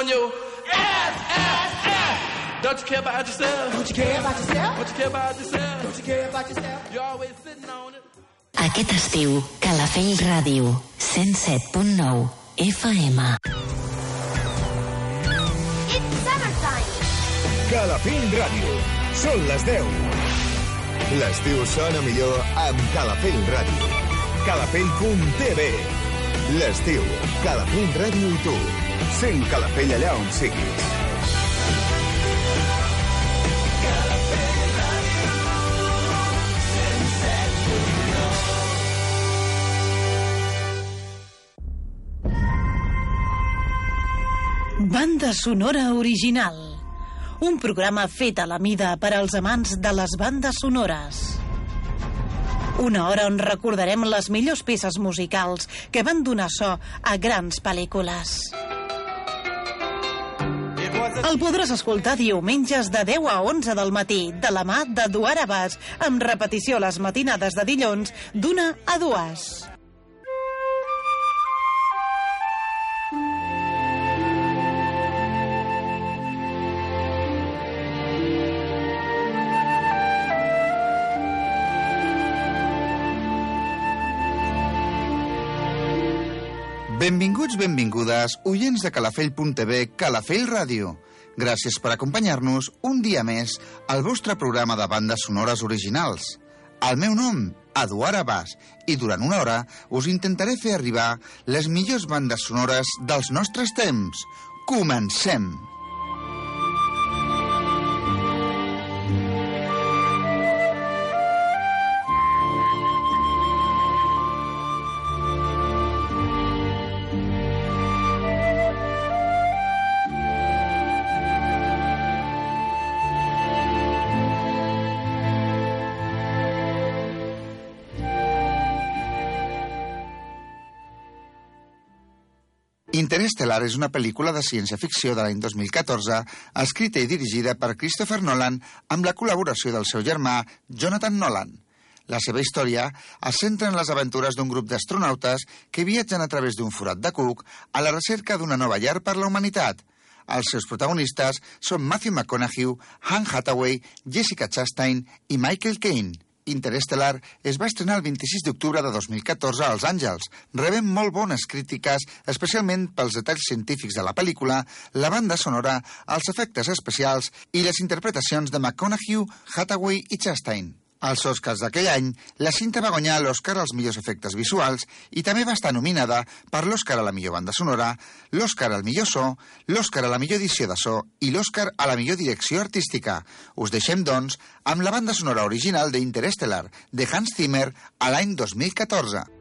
on your ass, ass, ass. Don't you care about yourself? Don't you care about yourself? Don't you care about yourself? Don't you care about yourself? You're always sitting on it. Aquest estiu, Calafell Ràdio, 107.9 FM. It's summertime. Calafell Ràdio. Són les 10. L'estiu sona millor amb Calafell Ràdio. Calafell.tv L'estiu, Calafell Ràdio i tu. Sent Calafell allà on siguis. Banda sonora original. Un programa fet a la mida per als amants de les bandes sonores. Una hora on recordarem les millors peces musicals que van donar so a grans pel·lícules. El podràs escoltar diumenges de 10 a 11 del matí, de la mà d'Eduard Abàs, amb repetició les matinades de dilluns d'una a dues. Benvinguts, benvingudes, oients de Calafell.tv, Calafell Ràdio. Gràcies per acompanyar-nos un dia més al vostre programa de bandes sonores originals. El meu nom, Eduard Abàs, i durant una hora us intentaré fer arribar les millors bandes sonores dels nostres temps. Comencem! Interestelar és una pel·lícula de ciència-ficció de l'any 2014, escrita i dirigida per Christopher Nolan amb la col·laboració del seu germà Jonathan Nolan. La seva història es centra en les aventures d'un grup d'astronautes que viatgen a través d'un forat de cuc a la recerca d'una nova llar per la humanitat. Els seus protagonistes són Matthew McConaughey, Anne Hathaway, Jessica Chastain i Michael Caine. Interestelar es va estrenar el 26 d'octubre de 2014 als Àngels, rebent molt bones crítiques, especialment pels detalls científics de la pel·lícula, la banda sonora, els efectes especials i les interpretacions de McConaughey, Hathaway i Chastain. Als Oscars d'aquell any, la cinta va guanyar l'Oscar als millors efectes visuals i també va estar nominada per l'Oscar a la millor banda sonora, l'Oscar al millor so, l'Oscar a la millor edició de so i l'Oscar a la millor direcció artística. Us deixem, doncs, amb la banda sonora original d'Interestelar, de Hans Zimmer, a l'any 2014.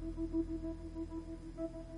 Thank you.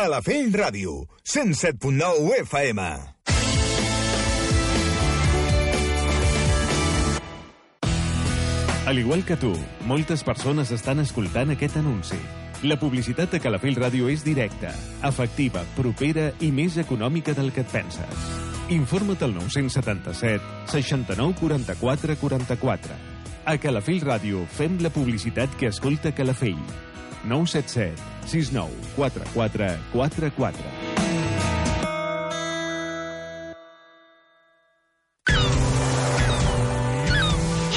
Calafell Ràdio, 107.9 FM. Al igual que tu, moltes persones estan escoltant aquest anunci. La publicitat de Calafell Ràdio és directa, efectiva, propera i més econòmica del que et penses. Informa't al 977 69 44 44. A Calafell Ràdio fem la publicitat que escolta Calafell. 977 69 44 44.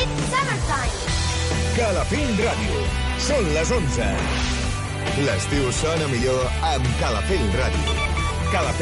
It's summertime. Calafell Ràdio. Són les 11. L'estiu sona millor amb Calafell Ràdio. Calafell